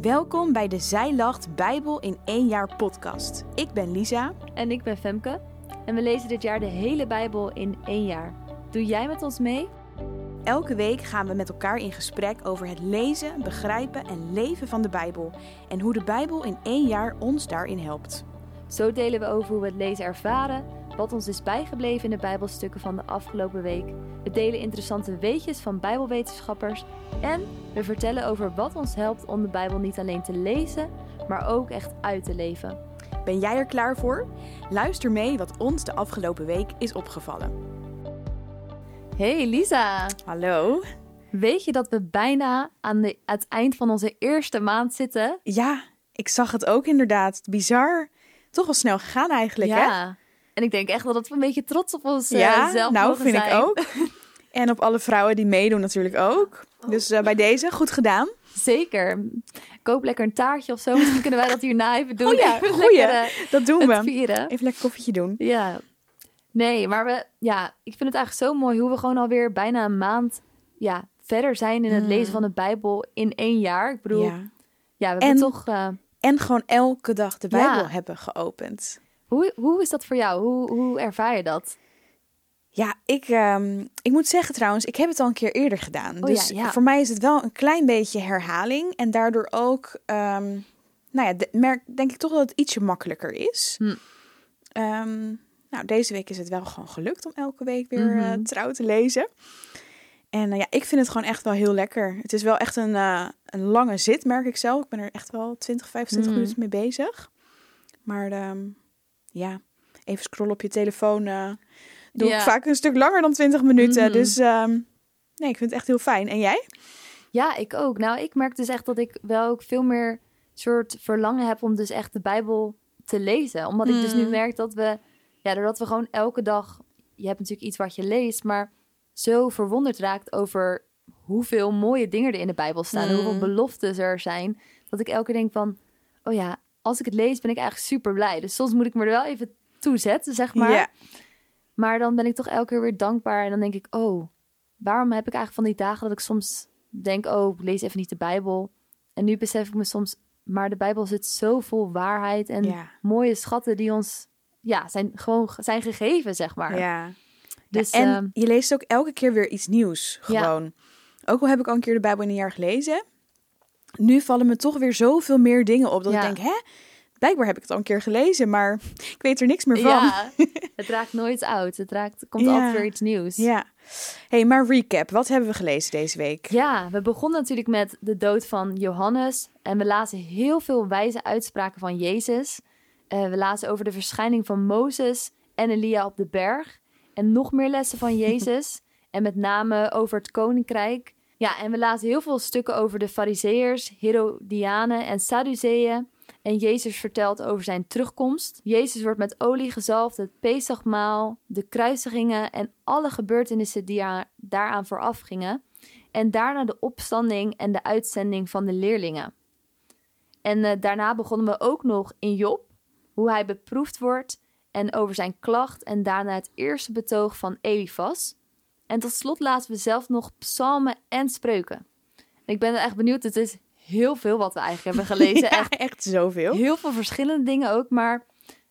Welkom bij de Zij Lacht Bijbel in één jaar podcast. Ik ben Lisa. En ik ben Femke. En we lezen dit jaar de hele Bijbel in één jaar. Doe jij met ons mee? Elke week gaan we met elkaar in gesprek over het lezen, begrijpen en leven van de Bijbel. En hoe de Bijbel in één jaar ons daarin helpt. Zo delen we over hoe we het lezen ervaren, wat ons is bijgebleven in de Bijbelstukken van de afgelopen week. We delen interessante weetjes van Bijbelwetenschappers en we vertellen over wat ons helpt om de Bijbel niet alleen te lezen, maar ook echt uit te leven. Ben jij er klaar voor? Luister mee wat ons de afgelopen week is opgevallen. Hey Lisa! Hallo. Weet je dat we bijna aan de, het eind van onze eerste maand zitten? Ja, ik zag het ook inderdaad. Bizar. Toch wel snel gegaan eigenlijk, hè? En ik denk echt wel dat we een beetje trots op ons eh, Ja, zelf nou vind zijn. ik ook. En op alle vrouwen die meedoen natuurlijk ook. Dus eh, bij deze, goed gedaan. Zeker. Koop lekker een taartje of zo. Misschien kunnen wij dat hierna even doen. Oh ja, Even goeie. lekker, eh, Dat doen we. vieren. Even lekker koffietje doen. Ja. Nee, maar we, ja, ik vind het eigenlijk zo mooi hoe we gewoon alweer bijna een maand ja, verder zijn in het Mm. lezen van de Bijbel in één jaar. Ik bedoel, ja, Ja. we En- hebben toch. eh, En gewoon elke dag de Bijbel Ja. hebben geopend. Hoe, hoe is dat voor jou? Hoe, hoe ervaar je dat? Ja, ik, ehm, ik moet zeggen trouwens, ik heb het al een keer eerder gedaan. Oh dus ja, ja. voor mij is het wel een klein beetje herhaling. En daardoor ook, ehm, nou ja, de- merk denk ik toch dat het ietsje makkelijker is. Hm. Ehm, nou, deze week is het wel gewoon gelukt om elke week weer eh, Mhm. trouw te lezen. En eh, ja, ik vind het gewoon echt wel heel lekker. Het is wel echt een, eh, een lange zit, merk ik zelf. Ik ben er echt wel 20, 25 Mhm. minuten mee bezig. Maar ja, even scrollen op je telefoon eh, doe Ja. ik vaak een stuk langer dan 20 minuten. Mhm. Dus ehm, nee, ik vind het echt heel fijn. En jij? Ja, ik ook. Nou, ik merk dus echt dat ik wel ook veel meer soort verlangen heb om dus echt de Bijbel te lezen. Omdat ik dus nu Mm. merk dat we, ja, doordat we gewoon elke dag, je hebt natuurlijk iets wat je leest, maar zo verwonderd raakt over hoeveel mooie dingen er in de Bijbel staan Mm. hoeveel beloftes er zijn, dat ik elke keer denk van, oh ja, als ik het lees ben ik eigenlijk super blij. Dus soms moet ik me er wel even toe zetten, zeg maar. Ja. Maar dan ben ik toch elke keer weer dankbaar. En dan denk ik, oh, waarom heb ik eigenlijk van die dagen dat ik soms denk, oh, ik lees even niet de Bijbel. En nu besef ik me soms, maar de Bijbel zit zo vol waarheid en Ja. mooie schatten die ons, ja, zijn gewoon zijn gegeven, zeg maar. Ja. Dus, Ja, en ehm, je leest ook elke keer weer iets nieuws. Ja. Gewoon. Ook al heb ik al een keer de Bijbel in een jaar gelezen. Nu vallen me toch weer zoveel meer dingen op. Dat Ja. ik denk, hè? Blijkbaar heb ik het al een keer gelezen, maar ik weet er niks meer van. ja, het raakt nooit oud. Het raakt, komt altijd weer iets nieuws. Ja. hey, maar recap. Wat hebben we gelezen deze week? Ja, we begonnen natuurlijk met de dood van Johannes. En we lazen heel veel wijze uitspraken van Jezus. Eh, we lazen over de verschijning van Mozes en Elia op de berg. En nog meer lessen van Jezus. en met name over het koninkrijk. Ja, en we lazen heel veel stukken over de Fariseërs, Herodianen en Sadduceeën. En Jezus vertelt over zijn terugkomst. Jezus wordt met olie gezalfd, het Pesachmaal, de kruisigingen en alle gebeurtenissen die daaraan vooraf gingen. En daarna de opstanding en de uitzending van de leerlingen. En eh, daarna begonnen we ook nog in Job, hoe hij beproefd wordt en over zijn klacht en daarna het eerste betoog van Elifas. En tot slot laten we zelf nog psalmen en spreuken. En ik ben echt benieuwd, het is heel veel wat we eigenlijk hebben gelezen. Ja, Echt echt zoveel. heel veel verschillende dingen ook, maar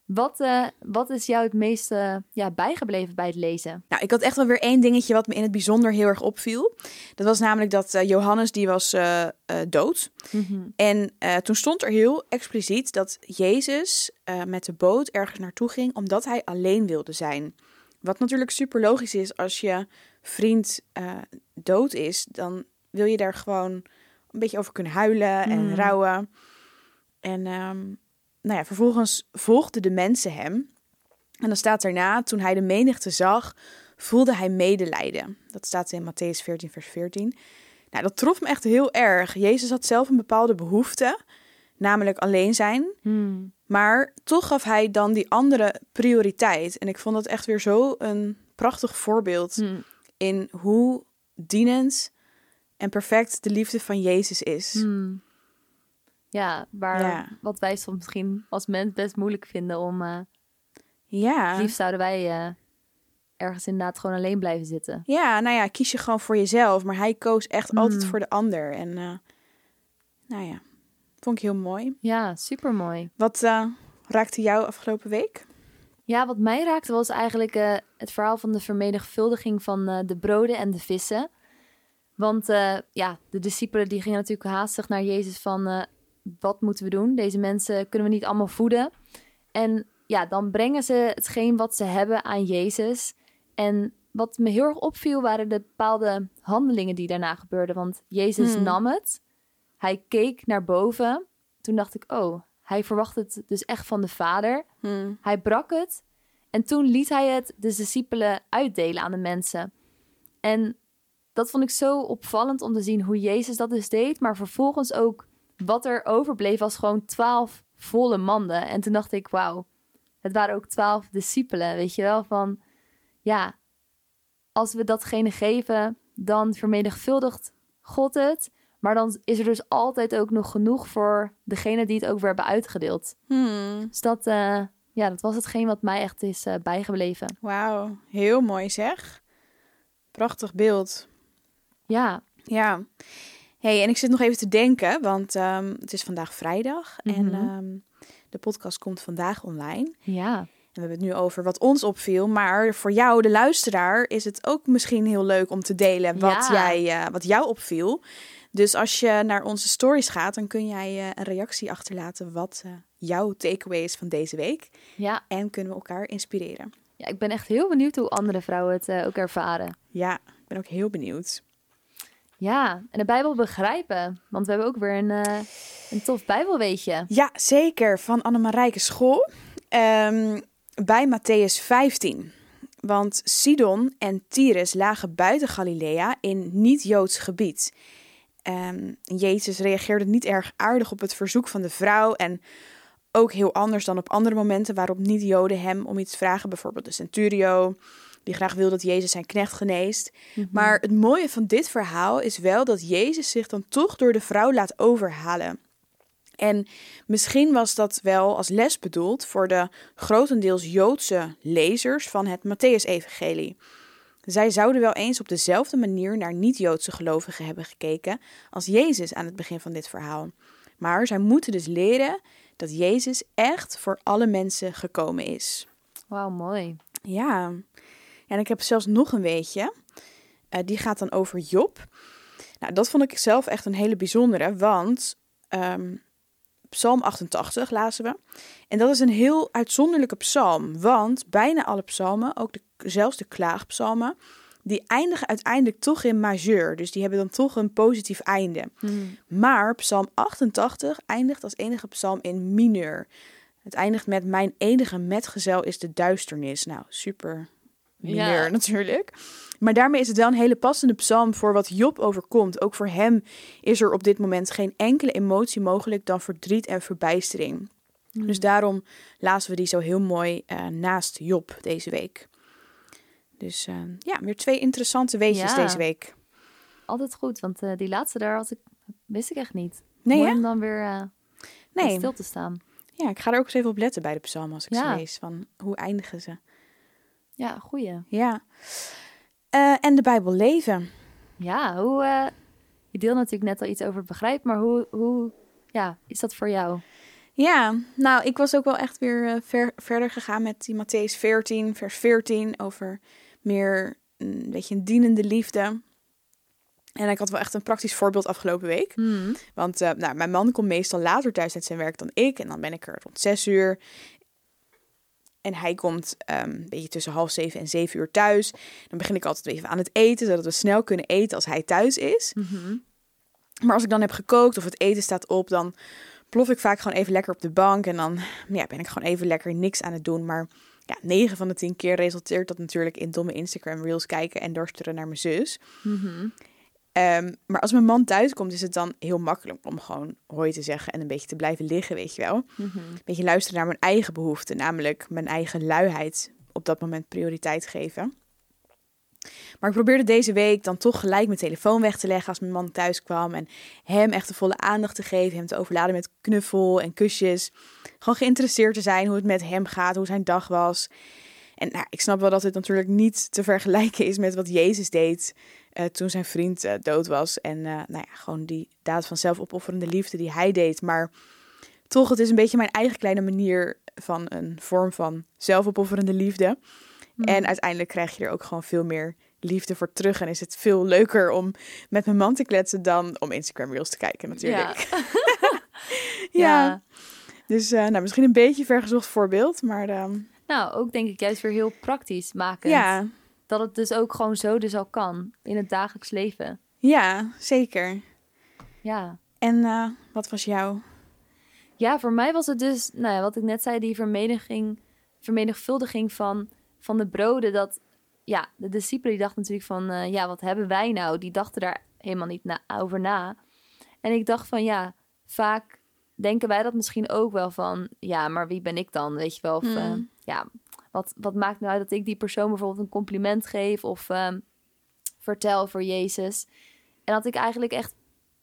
wat, eh, wat is jou het meest eh, ja, bijgebleven bij het lezen? Nou, ik had echt wel weer één dingetje wat me in het bijzonder heel erg opviel. Dat was namelijk dat eh, Johannes, die was eh, dood. En eh, toen stond er heel expliciet dat Jezus met de boot ergens naartoe ging omdat hij alleen wilde zijn. Wat natuurlijk super logisch is als je vriend eh, dood is, dan wil je daar gewoon een beetje over kunnen huilen en Mm. rouwen. En ehm, nou ja, vervolgens volgden de mensen hem. En dan staat daarna, toen hij de menigte zag, voelde hij medelijden. Dat staat in Matthäus 14, vers 14. Nou, dat trof me echt heel erg. Jezus had zelf een bepaalde behoefte, namelijk alleen zijn. Hmm. Maar toch gaf hij dan die andere prioriteit. En ik vond dat echt weer zo een prachtig voorbeeld Hmm. in hoe dienend en perfect de liefde van Jezus is. Hmm. Ja, waar Ja. wat wij soms misschien als mens best moeilijk vinden om. eh Ja. liefst zouden wij eh, ergens inderdaad gewoon alleen blijven zitten. ja, nou ja, kies je gewoon voor jezelf. Maar hij koos echt altijd voor de ander. En eh, nou ja, Vond ik heel mooi. Ja, super mooi. Wat uh, raakte jou afgelopen week? Ja, wat mij raakte was eigenlijk uh, het verhaal van de vermenigvuldiging van uh, de broden en de vissen. Want ja, de discipelen die gingen natuurlijk haastig naar Jezus van wat moeten we doen? Deze mensen kunnen we niet allemaal voeden. En ja, dan brengen ze hetgeen wat ze hebben aan Jezus. En wat me heel erg opviel waren de bepaalde handelingen die daarna gebeurden. Want Jezus Hmm. nam het, hij keek naar boven. Toen dacht ik, oh, hij verwacht het dus echt van de Vader. Hmm. Hij brak het en toen liet hij het de discipelen uitdelen aan de mensen. En dat vond ik zo opvallend om te zien hoe Jezus dat dus deed, maar vervolgens ook wat er overbleef was gewoon twaalf volle manden. En toen dacht ik, wauw, het waren ook twaalf discipelen, weet je wel, van ja, als we datgene geven, dan vermenigvuldigt God het. Maar dan is er dus altijd ook nog genoeg voor degene die het ook weer hebben uitgedeeld. Hmm. Dus dat, uh, ja, dat was hetgeen wat mij echt is uh, bijgebleven. Wauw, heel mooi zeg. Prachtig beeld. Ja. Ja. hey, en ik zit nog even te denken, want um, het is vandaag vrijdag mm -hmm. en um, de podcast komt vandaag online. Ja. En we hebben het nu over wat ons opviel, maar voor jou, de luisteraar, is het ook misschien heel leuk om te delen wat, ja. jij, uh, wat jou opviel. Dus als je naar onze stories gaat, dan kun jij uh, een reactie achterlaten wat uh, jouw takeaway is van deze week. Ja. En kunnen we elkaar inspireren. Ja, ik ben echt heel benieuwd hoe andere vrouwen het uh, ook ervaren. Ja, ik ben ook heel benieuwd. Ja, en de Bijbel begrijpen. Want we hebben ook weer een, uh, een tof Bijbelweetje. Ja, zeker. Van Annemarijke School. Um, bij Matthäus 15. Want Sidon en Tyrus lagen buiten Galilea in niet-Joods gebied. Um, Jezus reageerde niet erg aardig op het verzoek van de vrouw. En ook heel anders dan op andere momenten waarop niet-Joden hem om iets vragen. Bijvoorbeeld de centurio, die graag wil dat Jezus zijn knecht geneest. Mm -hmm. Maar het mooie van dit verhaal is wel dat Jezus zich dan toch door de vrouw laat overhalen. En misschien was dat wel als les bedoeld voor de grotendeels Joodse lezers van het Matthäus-evangelie. Zij zouden wel eens op dezelfde manier naar niet-Joodse gelovigen hebben gekeken als Jezus aan het begin van dit verhaal. Maar zij moeten dus leren dat Jezus echt voor alle mensen gekomen is. Wauw, mooi. Ja, en ik heb zelfs nog een weetje. Uh, die gaat dan over Job. Nou, dat vond ik zelf echt een hele bijzondere, want um, Psalm 88 lazen we. En dat is een heel uitzonderlijke psalm, want bijna alle psalmen, ook de, zelfs de klaagpsalmen, die eindigen uiteindelijk toch in majeur. Dus die hebben dan toch een positief einde. Hmm. Maar psalm 88 eindigt als enige psalm in mineur. Het eindigt met mijn enige metgezel is de duisternis. Nou, super Ja. natuurlijk. Maar daarmee is het wel een hele passende psalm voor wat Job overkomt. Ook voor hem is er op dit moment geen enkele emotie mogelijk dan verdriet en verbijstering. Hmm. Dus daarom lazen we die zo heel mooi eh, naast Job deze week. Dus eh, ja, weer twee interessante Ja. deze week. Altijd goed, want eh, die laatste daar had ik, wist ik echt niet. Nee, Mooi om dan weer Nee. stil te staan. Ja, ik ga er ook eens even op letten bij de psalm als ik Ja. ze lees. Van hoe eindigen ze? Ja, goeie. Ja. Eh, en de Bijbel leven. Ja, hoe... eh, je deelt natuurlijk net al iets over begrijp, maar hoe, hoe ja, is dat voor jou? Ja, nou, ik was ook wel echt weer eh, ver, verder gegaan met die Matthäus 14, vers 14, over meer een beetje een dienende liefde. En ik had wel echt een praktisch voorbeeld afgelopen week. Hmm. Want nou, mijn man komt meestal later thuis uit zijn werk dan ik. En dan ben ik er rond zes uur. En hij komt ehm, een beetje tussen half zeven en zeven uur thuis. Dan begin ik altijd even aan het eten, zodat we snel kunnen eten als hij thuis is. Mhm. Maar als ik dan heb gekookt of het eten staat op, dan plof ik vaak gewoon even lekker op de bank. En dan ja, ben ik gewoon even lekker niks aan het doen. Maar ja, 9 van de 10 keer resulteert dat natuurlijk in domme Instagram reels kijken en doorsturen naar mijn zus. Mhm. Ehm, maar als mijn man thuis komt, is het dan heel makkelijk om gewoon hoi te zeggen en een beetje te blijven liggen, weet je wel. Mhm. Een beetje luisteren naar mijn eigen behoeften, namelijk mijn eigen luiheid op dat moment prioriteit geven. Maar ik probeerde deze week dan toch gelijk mijn telefoon weg te leggen als mijn man thuis kwam. En hem echt de volle aandacht te geven, hem te overladen met knuffel en kusjes. Gewoon geïnteresseerd te zijn hoe het met hem gaat, hoe zijn dag was. En nou, ik snap wel dat het natuurlijk niet te vergelijken is met wat Jezus deed uh, toen zijn vriend uh, dood was. En uh, nou ja, gewoon die daad van zelfopofferende liefde die hij deed. Maar toch, het is een beetje mijn eigen kleine manier van een vorm van zelfopofferende liefde. Mm. En uiteindelijk krijg je er ook gewoon veel meer liefde voor terug. En is het veel leuker om met mijn man te kletsen dan om Instagram Reels te kijken natuurlijk. Ja. ja. ja. Dus nou, misschien een beetje vergezocht voorbeeld, maar... Uh... Nou, ook denk ik juist weer heel praktisch maken. Ja. Dat het dus ook gewoon zo dus al kan in het dagelijks leven. Ja, zeker. Ja. En uh, wat was jouw? Ja, voor mij was het dus, nou ja, wat ik net zei, die vermeniging, vermenigvuldiging van, van de broden. Dat, ja, de discipelen die dachten natuurlijk van, uh, ja, wat hebben wij nou? Die dachten daar helemaal niet na, over na. En ik dacht van, ja, vaak denken wij dat misschien ook wel van, ja, maar wie ben ik dan? Weet je wel, of mm. uh, ja, wat, wat maakt nou uit dat ik die persoon bijvoorbeeld een compliment geef of uh, vertel voor Jezus? En dat ik eigenlijk echt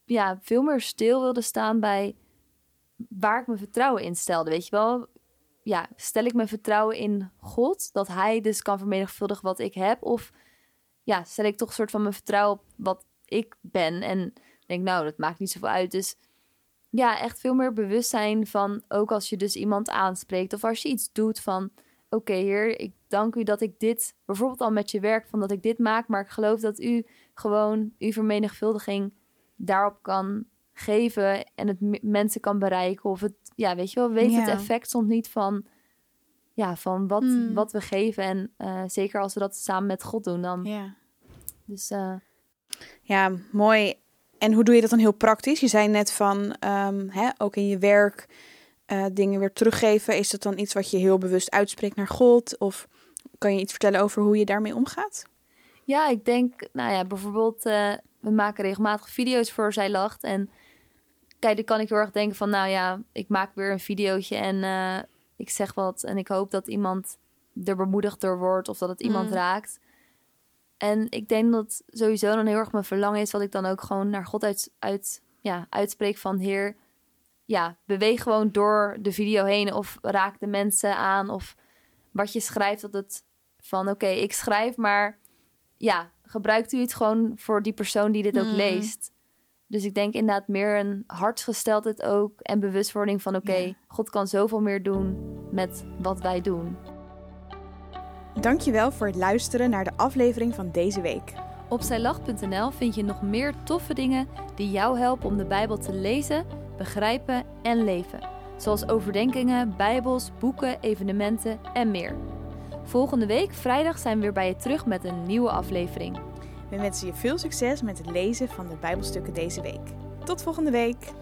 ja, veel meer stil wilde staan bij waar ik mijn vertrouwen in stelde. Weet je wel, ja, stel ik mijn vertrouwen in God, dat Hij dus kan vermenigvuldigen wat ik heb? Of ja, stel ik toch een soort van mijn vertrouwen op wat ik ben en denk, nou, dat maakt niet zoveel uit. Dus ja, echt veel meer bewustzijn van, ook als je dus iemand aanspreekt of als je iets doet van, oké heer, ik dank u dat ik dit, bijvoorbeeld al met je werk, van dat ik dit maak, maar ik geloof dat u gewoon uw vermenigvuldiging daarop kan geven en het mensen kan bereiken. Of het, ja, weet je wel, weet het effect soms niet van, ja, van wat, hmm. wat we geven. En uh, zeker als we dat samen met God doen, dan. Ja. Dus uh, ja, mooi. En hoe doe je dat dan heel praktisch? Je zei net van, um, hè, ook in je werk uh, dingen weer teruggeven. Is dat dan iets wat je heel bewust uitspreekt naar God? Of kan je iets vertellen over hoe je daarmee omgaat? Ja, ik denk, nou ja, bijvoorbeeld, uh, we maken regelmatig video's voor Zij Lacht. En kijk, dan kan ik heel erg denken van, nou ja, ik maak weer een videootje en uh, ik zeg wat. En ik hoop dat iemand er bemoedigd door wordt of dat het iemand mm. raakt. En ik denk dat sowieso dan heel erg mijn verlangen is, wat ik dan ook gewoon naar God uit, uit, ja, uitspreek van Heer, ja, beweeg gewoon door de video heen of raak de mensen aan of wat je schrijft dat het van oké, ik schrijf, maar ja, gebruikt u het gewoon voor die persoon die dit ook mm. leest. Dus ik denk inderdaad meer een hartsgesteldheid ook en bewustwording van oké, God kan zoveel meer doen met wat wij doen. Dankjewel voor het luisteren naar de aflevering van deze week. Op zijlach.nl vind je nog meer toffe dingen die jou helpen om de Bijbel te lezen, begrijpen en leven. Zoals overdenkingen, bijbels, boeken, evenementen en meer. Volgende week, vrijdag, zijn we weer bij je terug met een nieuwe aflevering. We wensen je veel succes met het lezen van de Bijbelstukken deze week. Tot volgende week!